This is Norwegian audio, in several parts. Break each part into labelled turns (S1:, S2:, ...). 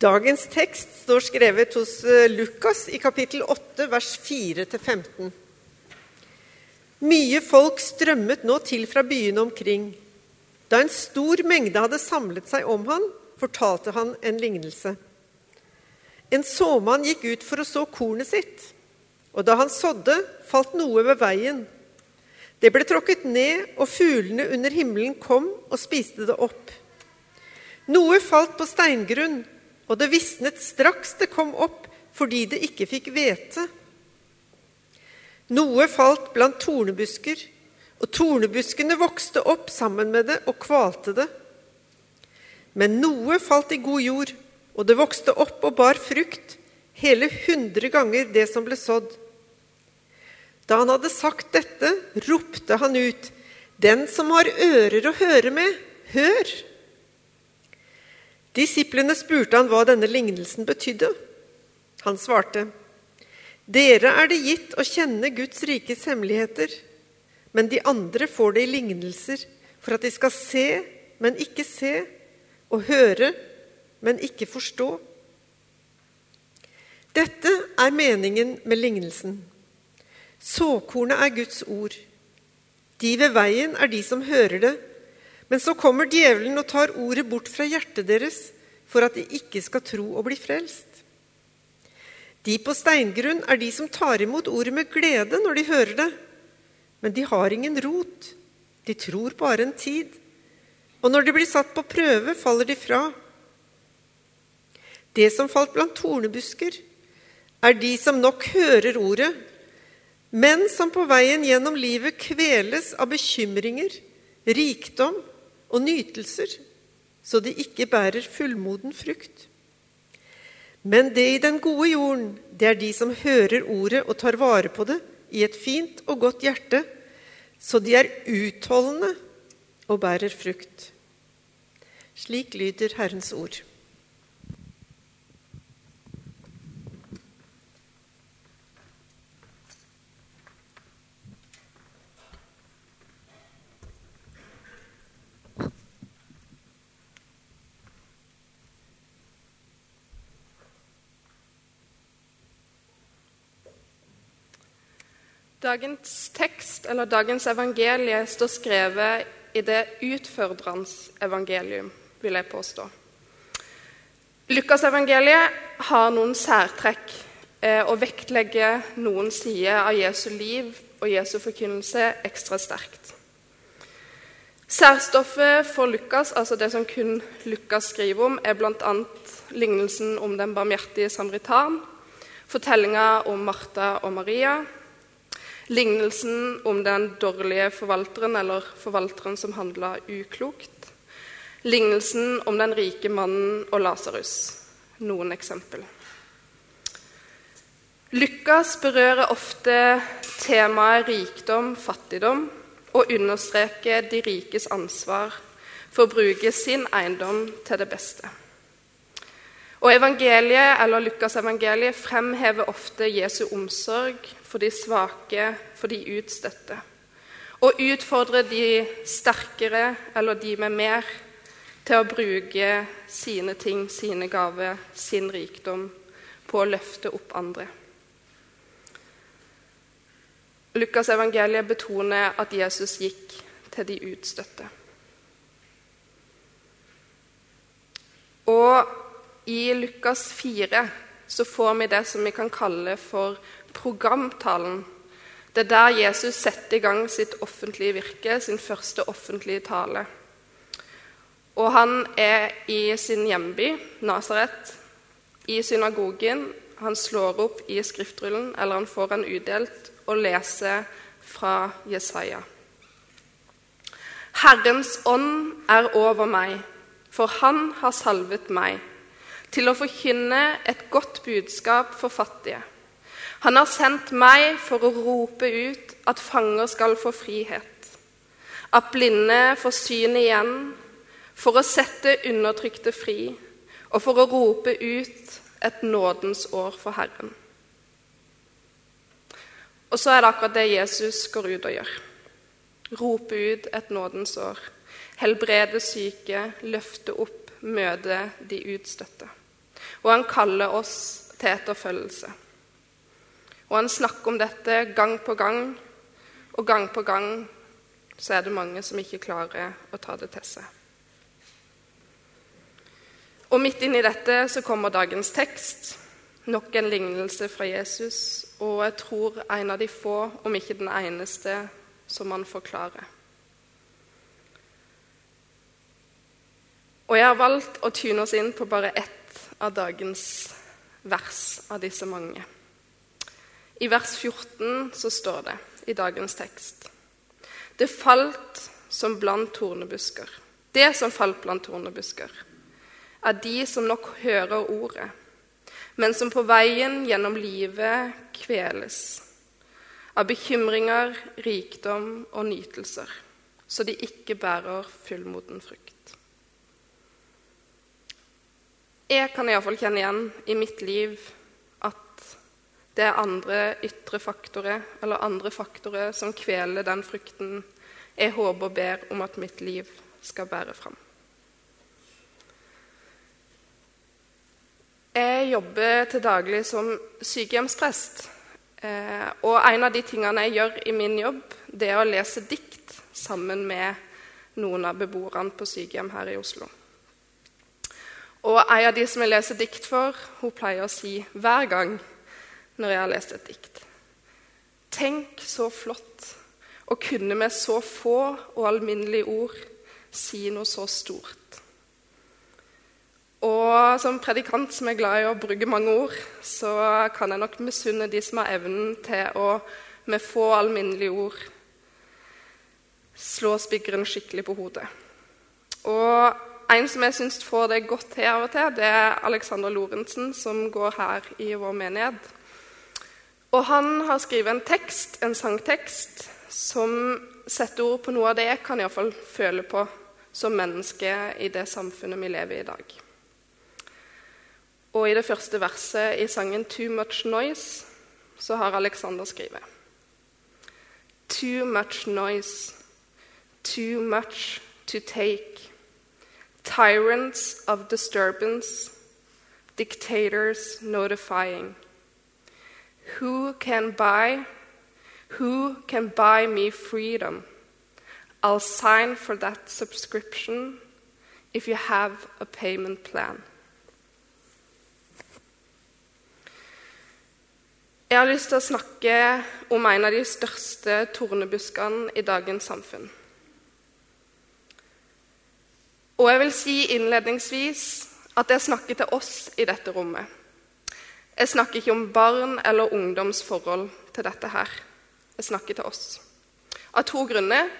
S1: Dagens tekst står skrevet hos eh, Lukas i kapittel 8, vers 4-15. Mye folk strømmet nå til fra byene omkring. Da en stor mengde hadde samlet seg om han, fortalte han en lignelse. En såmann gikk ut for å så kornet sitt, og da han sådde, falt noe ved veien. Det ble tråkket ned, og fuglene under himmelen kom og spiste det opp. Noe falt på steingrunn, og det visnet straks det kom opp, fordi det ikke fikk hvete. Noe falt blant tornebusker, og tornebuskene vokste opp sammen med det og kvalte det. Men noe falt i god jord, og det vokste opp og bar frukt, hele hundre ganger det som ble sådd. Da han hadde sagt dette, ropte han ut, Den som har ører å høre med, hør! Disiplene spurte han hva denne lignelsen betydde. Han svarte, Dere er det gitt å kjenne Guds rikes hemmeligheter, men de andre får det i lignelser, for at de skal se, men ikke se, og høre, men ikke forstå. Dette er meningen med lignelsen. Såkornet er Guds ord. De ved veien er de som hører det, men så kommer djevelen og tar ordet bort fra hjertet deres for at de ikke skal tro og bli frelst. De på steingrunn er de som tar imot ordet med glede når de hører det, men de har ingen rot. De tror bare en tid. Og når de blir satt på prøve, faller de fra. Det som falt blant tornebusker, er de som nok hører ordet, men som på veien gjennom livet kveles av bekymringer, rikdom og nytelser, så de ikke bærer fullmoden frukt. Men det i den gode jorden, det er de som hører ordet og tar vare på det i et fint og godt hjerte, så de er utholdende og bærer frukt. Slik lyder Herrens ord.
S2: Dagens tekst, eller dagens evangelie, står skrevet i det utfordrende evangelium, vil jeg påstå. Lukasevangeliet har noen særtrekk eh, og vektlegger noen sider av Jesu liv og Jesu forkynnelse ekstra sterkt. Særstoffet for Lukas, altså det som kun Lukas skriver om, er bl.a. lignelsen om den barmhjertige samaritan, fortellinga om Martha og Maria, Lignelsen om den dårlige forvalteren, eller forvalteren som handla uklokt. Lignelsen om den rike mannen og Lasarus. Noen eksempel. Lukas berører ofte temaet rikdom, fattigdom, og understreker de rikes ansvar for å bruke sin eiendom til det beste. Og evangeliet, eller Lukas evangeliet fremhever ofte Jesu omsorg for de svake, for de utstøtte. Og utfordre de sterkere, eller de med mer, til å bruke sine ting, sine gaver, sin rikdom på å løfte opp andre. Lukas evangeliet betoner at Jesus gikk til de utstøtte. Og i Lukas 4 så får vi det som vi kan kalle for programtalen. Det er der Jesus setter i gang sitt offentlige virke, sin første offentlige tale. Og han er i sin hjemby, Nasaret, i synagogen. Han slår opp i skriftrullen, eller han får den udelt, og leser fra Jesaja. Herrens ånd er over meg, for han har salvet meg til å forkynne et godt budskap for fattige. Han har sendt meg for å rope ut at fanger skal få frihet, at blinde får syn igjen, for å sette undertrykte fri og for å rope ut et nådens år for Herren. Og så er det akkurat det Jesus går ut og gjør. Rope ut et nådens år. Helbrede syke, løfte opp, møte de utstøtte. Og han kaller oss til etterfølgelse. Og han snakker om dette gang på gang, og gang på gang så er det mange som ikke klarer å ta det til seg. Og midt inni dette så kommer dagens tekst. Nok en lignelse fra Jesus, og jeg tror en av de få, om ikke den eneste, som han forklarer. Og jeg har valgt å tyne oss inn på bare ett av dagens vers av disse mange. I vers 14 så står det i dagens tekst Det falt som blant tornebusker. Det som falt blant tornebusker, er de som nok hører ordet, men som på veien gjennom livet kveles av bekymringer, rikdom og nytelser, så de ikke bærer fullmoden frukt. Jeg kan iallfall kjenne igjen i mitt liv det er andre ytre faktorer eller andre faktorer som kveler den frukten jeg håper og ber om at mitt liv skal bære fram. Jeg jobber til daglig som sykehjemsprest. Eh, og en av de tingene jeg gjør i min jobb, det er å lese dikt sammen med noen av beboerne på sykehjem her i Oslo. Og en av de som jeg leser dikt for, hun pleier å si hver gang når jeg har lest et dikt Tenk så flott å kunne med så få og alminnelige ord si noe så stort. Og som predikant som er glad i å bruke mange ord, så kan jeg nok misunne de som har evnen til å med få alminnelige ord slå spiggeren skikkelig på hodet. Og en som jeg syns får det godt til av og til, det er Alexander Lorentzen, som går her i vår menighet. Og han har skrevet en tekst, en sangtekst som setter ord på noe av det jeg kan i fall føle på som menneske i det samfunnet vi lever i i dag. Og i det første verset i sangen 'Too Much Noise' så har Alexander skrevet Too much noise, too much to take. Tyrants of disturbance, dictators notifying. Who can buy? Who can buy me freedom? I'll sign for that subscription if you have a payment plan. Jeg har lyst til å snakke om en av de største tornebuskene i dagens samfunn. Og jeg vil si innledningsvis at jeg snakker til oss i dette rommet. Jeg snakker ikke om barn eller ungdoms forhold til dette her. Jeg snakker til oss. Av to grunner.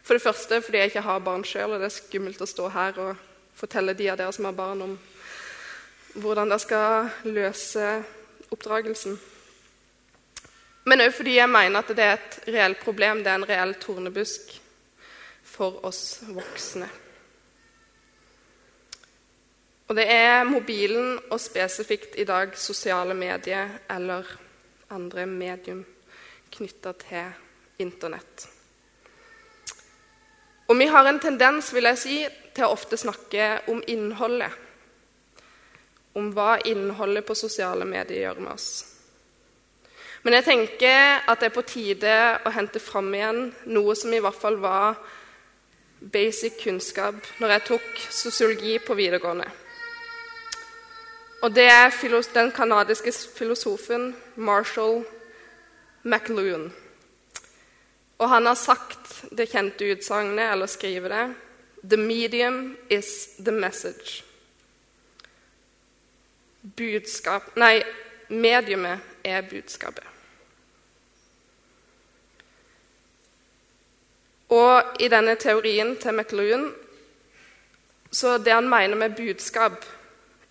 S2: For det første fordi jeg ikke har barn sjøl, og det er skummelt å stå her og fortelle de av dere som har barn, om hvordan dere skal løse oppdragelsen. Men òg fordi jeg mener at det er et reelt problem, det er en reell tornebusk for oss voksne. Og det er mobilen og spesifikt i dag sosiale medier eller andre medium knytta til Internett. Og vi har en tendens vil jeg si, til å ofte snakke om innholdet. Om hva innholdet på sosiale medier gjør med oss. Men jeg tenker at det er på tide å hente fram igjen noe som i hvert fall var basic kunnskap når jeg tok sosiologi på videregående. Og det er den canadiske filosofen Marshall McLuhan. Og han har sagt det kjente utsagnet, eller skriver det The medium is the message. Budskap Nei, mediumet er budskapet. Og i denne teorien til McLuhan så det han mener med budskap,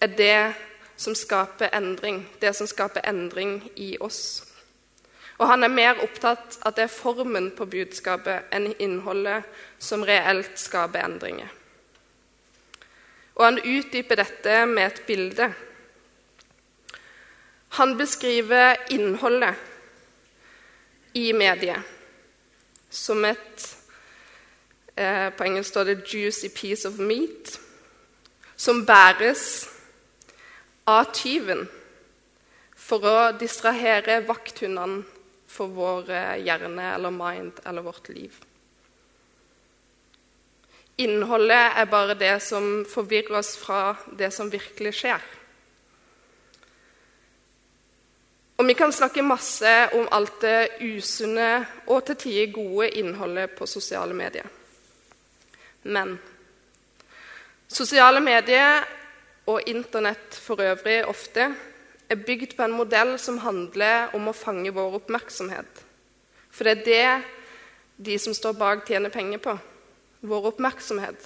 S2: er det som skaper endring. Det som skaper endring i oss. Og han er mer opptatt av at det er formen på budskapet enn innholdet som reelt skaper endringer. Og han utdyper dette med et bilde. Han beskriver innholdet i mediet som et eh, På engelsk står det 'juicy piece of meat', som bæres av tyven for å distrahere vakthundene for vår hjerne eller mind eller vårt liv. Innholdet er bare det som forvirrer oss fra det som virkelig skjer. Og vi kan snakke masse om alt det usunne og til tider gode innholdet på sosiale medier. Men sosiale medier og Internett for øvrig ofte er bygd på en modell som handler om å fange vår oppmerksomhet. For det er det de som står bak, tjener penger på. Vår oppmerksomhet.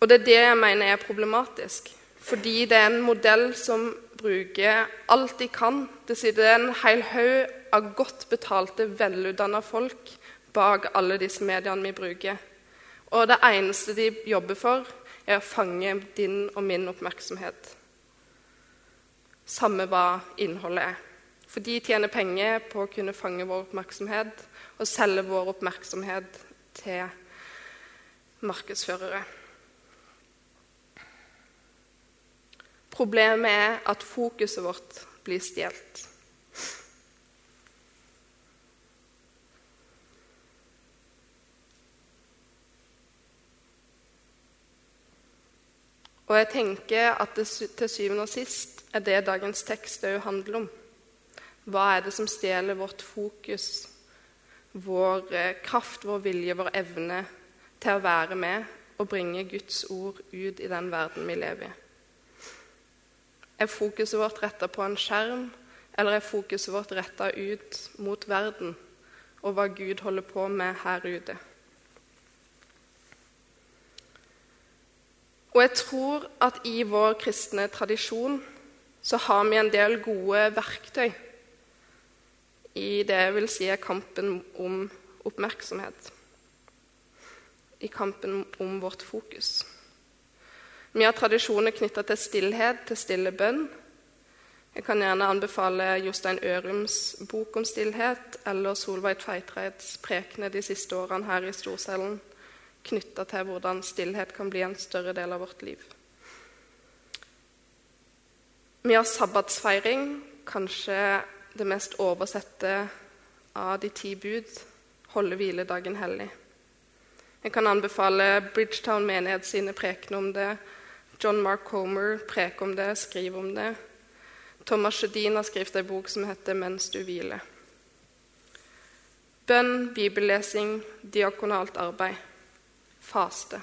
S2: Og det er det jeg mener er problematisk. Fordi det er en modell som bruker alt de kan. Det sitter en hel haug av godt betalte, velutdanna folk bak alle disse mediene vi bruker. Og det eneste de jobber for, er å fange din og min oppmerksomhet. Samme hva innholdet er. For de tjener penger på å kunne fange vår oppmerksomhet og selge vår oppmerksomhet til markedsførere. Problemet er at fokuset vårt blir stjålet. Og jeg tenker at det til syvende og sist er det dagens tekst òg handler om. Hva er det som stjeler vårt fokus, vår eh, kraft, vår vilje, vår evne til å være med og bringe Guds ord ut i den verden vi lever i? Er fokuset vårt retta på en skjerm, eller er fokuset vårt retta ut mot verden og hva Gud holder på med her ute? Og jeg tror at i vår kristne tradisjon så har vi en del gode verktøy i det jeg vil si er kampen om oppmerksomhet. I kampen om vårt fokus. Vi har tradisjoner knytta til stillhet, til stille bønn. Jeg kan gjerne anbefale Jostein Ørums bok om stillhet eller Solveig Tveitreids prekener de siste årene her i Storsalen knytta til hvordan stillhet kan bli en større del av vårt liv. Vi har sabbatsfeiring, kanskje det mest oversette av de ti bud, holde hviledagen hellig. Jeg kan anbefale Bridgetown menighet sine prekener om det, John Mark Homer preker om det, skriver om det. Thomas Sjødin har skrevet en bok som heter 'Mens du hviler'. Bønn, bibellesing, diakonalt arbeid, faste.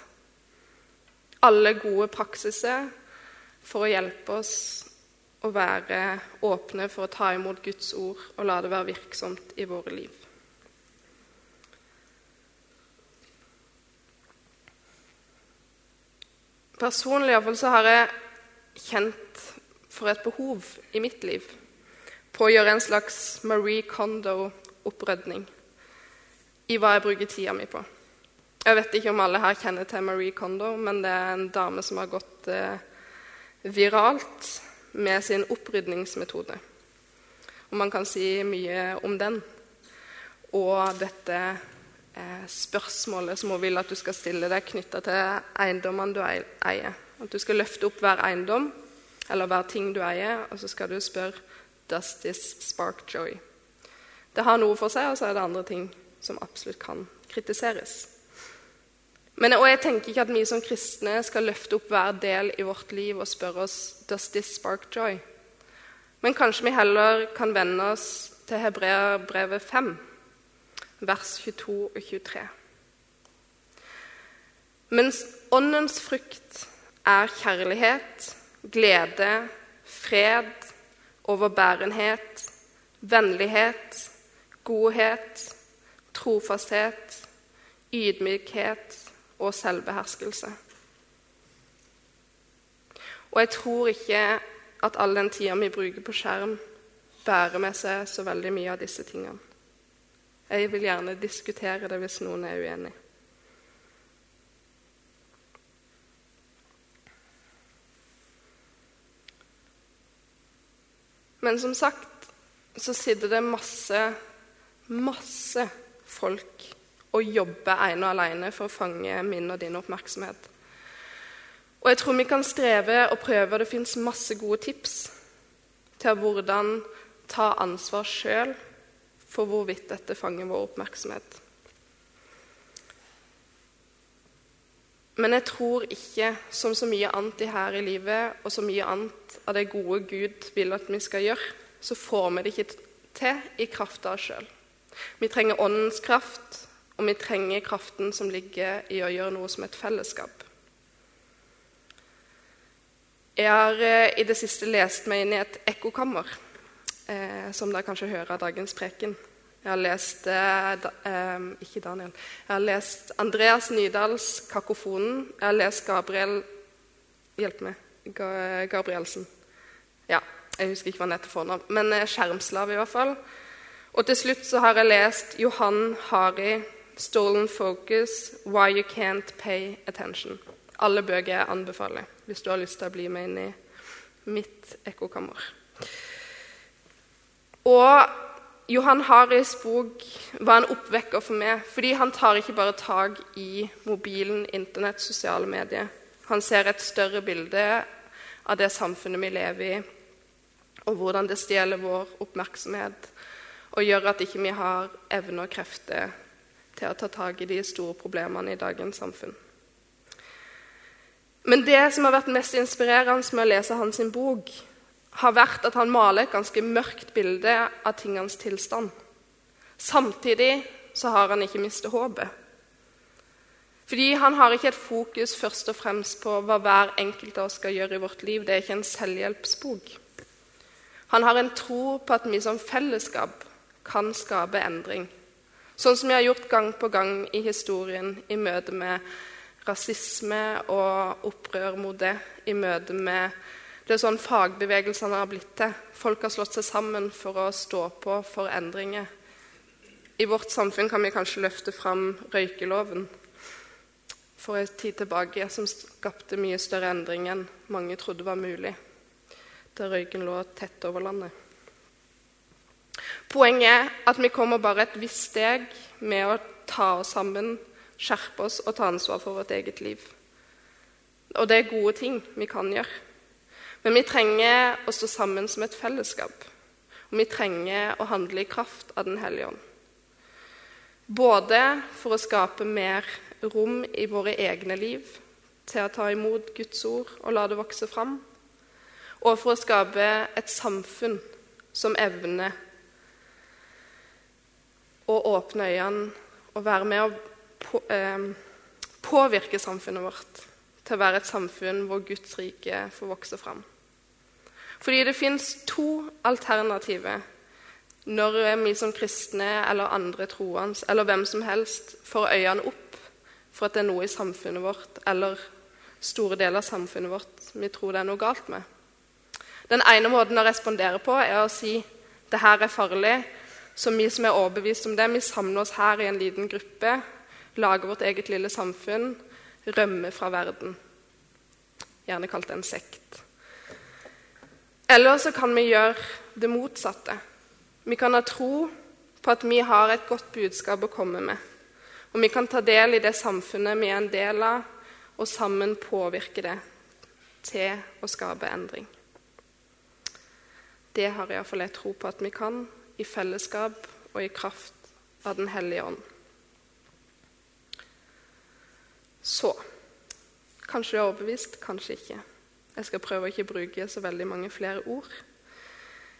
S2: Alle gode praksiser for å hjelpe oss å være åpne for å ta imot Guds ord og la det være virksomt i våre liv. Personlig iallfall så har jeg kjent for et behov i mitt liv på å gjøre en slags Marie Kondo-opprydning i hva jeg bruker tida mi på. Jeg vet ikke om alle her kjenner til Marie Kondo, men det er en dame som har gått eh, viralt med sin opprydningsmetode. Og man kan si mye om den. Og dette Eh, spørsmålet som hun vil at du skal stille deg knytta til eiendommene du eier. At du skal løfte opp hver eiendom eller hver ting du eier, og så skal du spørre Does this spark joy? Det har noe for seg, og så er det andre ting som absolutt kan kritiseres. Men, og jeg tenker ikke at vi som kristne skal løfte opp hver del i vårt liv og spørre oss Does this spark joy? Men kanskje vi heller kan vende oss til Hebreabrevet 5 vers 22 og 23. Mens åndens frukt er kjærlighet, glede, fred, overbærenhet, vennlighet, godhet, trofasthet, ydmykhet og selvbeherskelse. Og jeg tror ikke at all den tida vi bruker på skjerm, bærer med seg så veldig mye av disse tingene. Jeg vil gjerne diskutere det hvis noen er uenig. Men som sagt så sitter det masse, masse folk og jobber ene og alene for å fange min og din oppmerksomhet. Og jeg tror vi kan streve og prøve, og det fins masse gode tips til hvordan ta ansvar sjøl for hvorvidt dette fanger vår oppmerksomhet. Men jeg tror ikke, som så mye annet i her i livet, og så mye annet av det gode Gud vil at vi skal gjøre, så får vi det ikke til i kraft av oss sjøl. Vi trenger åndens kraft, og vi trenger kraften som ligger i å gjøre noe som et fellesskap. Jeg har eh, i det siste lest meg inn i et ekkokammer, eh, som dere kanskje hører av dagens preken. Jeg har lest eh, da, eh, Ikke Daniel. Jeg har lest Andreas Nydals 'Kakofonen'. Jeg har lest Gabriel Hjelp meg. Gabrielsen. Ja, jeg husker ikke hva han heter fornavn. Men eh, 'Skjermslav', i hvert fall. Og til slutt så har jeg lest Johan Hari 'Stolen Focus Why You Can't Pay Attention'. Alle bøker jeg anbefaler hvis du har lyst til å bli med inn i mitt ekkokammer. Og Johan Haris bok var en oppvekker for meg, fordi han tar ikke bare tak i mobilen, Internett, sosiale medier. Han ser et større bilde av det samfunnet vi lever i, og hvordan det stjeler vår oppmerksomhet og gjør at ikke vi ikke har evne og krefter til å ta tak i de store problemene i dagens samfunn. Men det som har vært mest inspirerende med å lese hans bok, har vært at han maler et ganske mørkt bilde av tingenes tilstand. Samtidig så har han ikke mistet håpet. Fordi han har ikke et fokus først og fremst på hva hver enkelt av oss skal gjøre i vårt liv. Det er ikke en selvhjelpsbok. Han har en tro på at vi som fellesskap kan skape endring. Sånn som vi har gjort gang på gang i historien i møte med rasisme og opprør mot det, i møte med det er sånn fagbevegelsene har blitt til. Folk har slått seg sammen for å stå på for endringer. I vårt samfunn kan vi kanskje løfte fram røykeloven for en tid tilbake, som skapte mye større endring enn mange trodde var mulig, da røyken lå tett over landet. Poenget er at vi kommer bare et visst steg med å ta oss sammen, skjerpe oss og ta ansvar for vårt eget liv. Og det er gode ting vi kan gjøre. Men vi trenger å stå sammen som et fellesskap. Og vi trenger å handle i kraft av Den hellige ånd. Både for å skape mer rom i våre egne liv til å ta imot Guds ord og la det vokse fram, og for å skape et samfunn som evner å åpne øynene og være med å på, eh, påvirke samfunnet vårt til å være et samfunn hvor Guds rike får vokse fram. Fordi det fins to alternativer når vi som kristne eller andre troende eller hvem som helst får øynene opp for at det er noe i samfunnet vårt eller store deler av samfunnet vårt vi tror det er noe galt med. Den ene måten å respondere på er å si det her er farlig. Så vi som er overbevist om det, vi samler oss her i en liten gruppe, lager vårt eget lille samfunn, rømmer fra verden. Gjerne kalt en sekt. Eller så kan vi gjøre det motsatte. Vi kan ha tro på at vi har et godt budskap å komme med. Og vi kan ta del i det samfunnet vi er en del av, og sammen påvirke det til å skape endring. Det har iallfall jeg tro på at vi kan, i fellesskap og i kraft av Den hellige ånd. Så Kanskje du er overbevist, kanskje ikke. Jeg skal prøve å ikke bruke så veldig mange flere ord.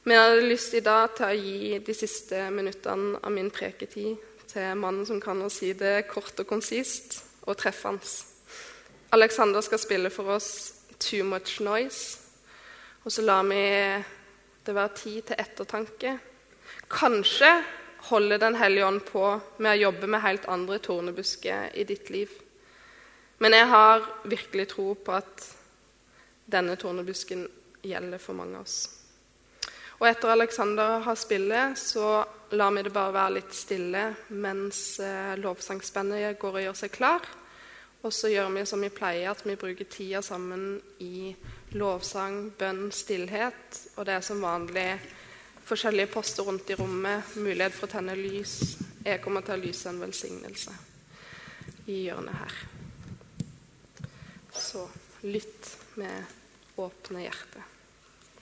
S2: Men jeg hadde lyst i dag til å gi de siste minuttene av min preketid til mannen som kan å si det kort og konsist og treffende. Alexander skal spille for oss 'Too Much Noise'. Og så lar vi det være tid til ettertanke. Kanskje holder Den hellige ånd på med å jobbe med helt andre tornebusker i ditt liv. Men jeg har virkelig tro på at denne tornebusken gjelder for mange av oss. Og etter Alexander har spillet, så lar vi det bare være litt stille mens eh, går og gjør seg klar. Og så gjør vi som vi pleier, at vi bruker tida sammen i lovsang, bønn, stillhet. Og det er som vanlig forskjellige poster rundt i rommet, mulighet for å tenne lys. Jeg kommer til å lyse en velsignelse i hjørnet her. Så Lytt med åpne hjerter.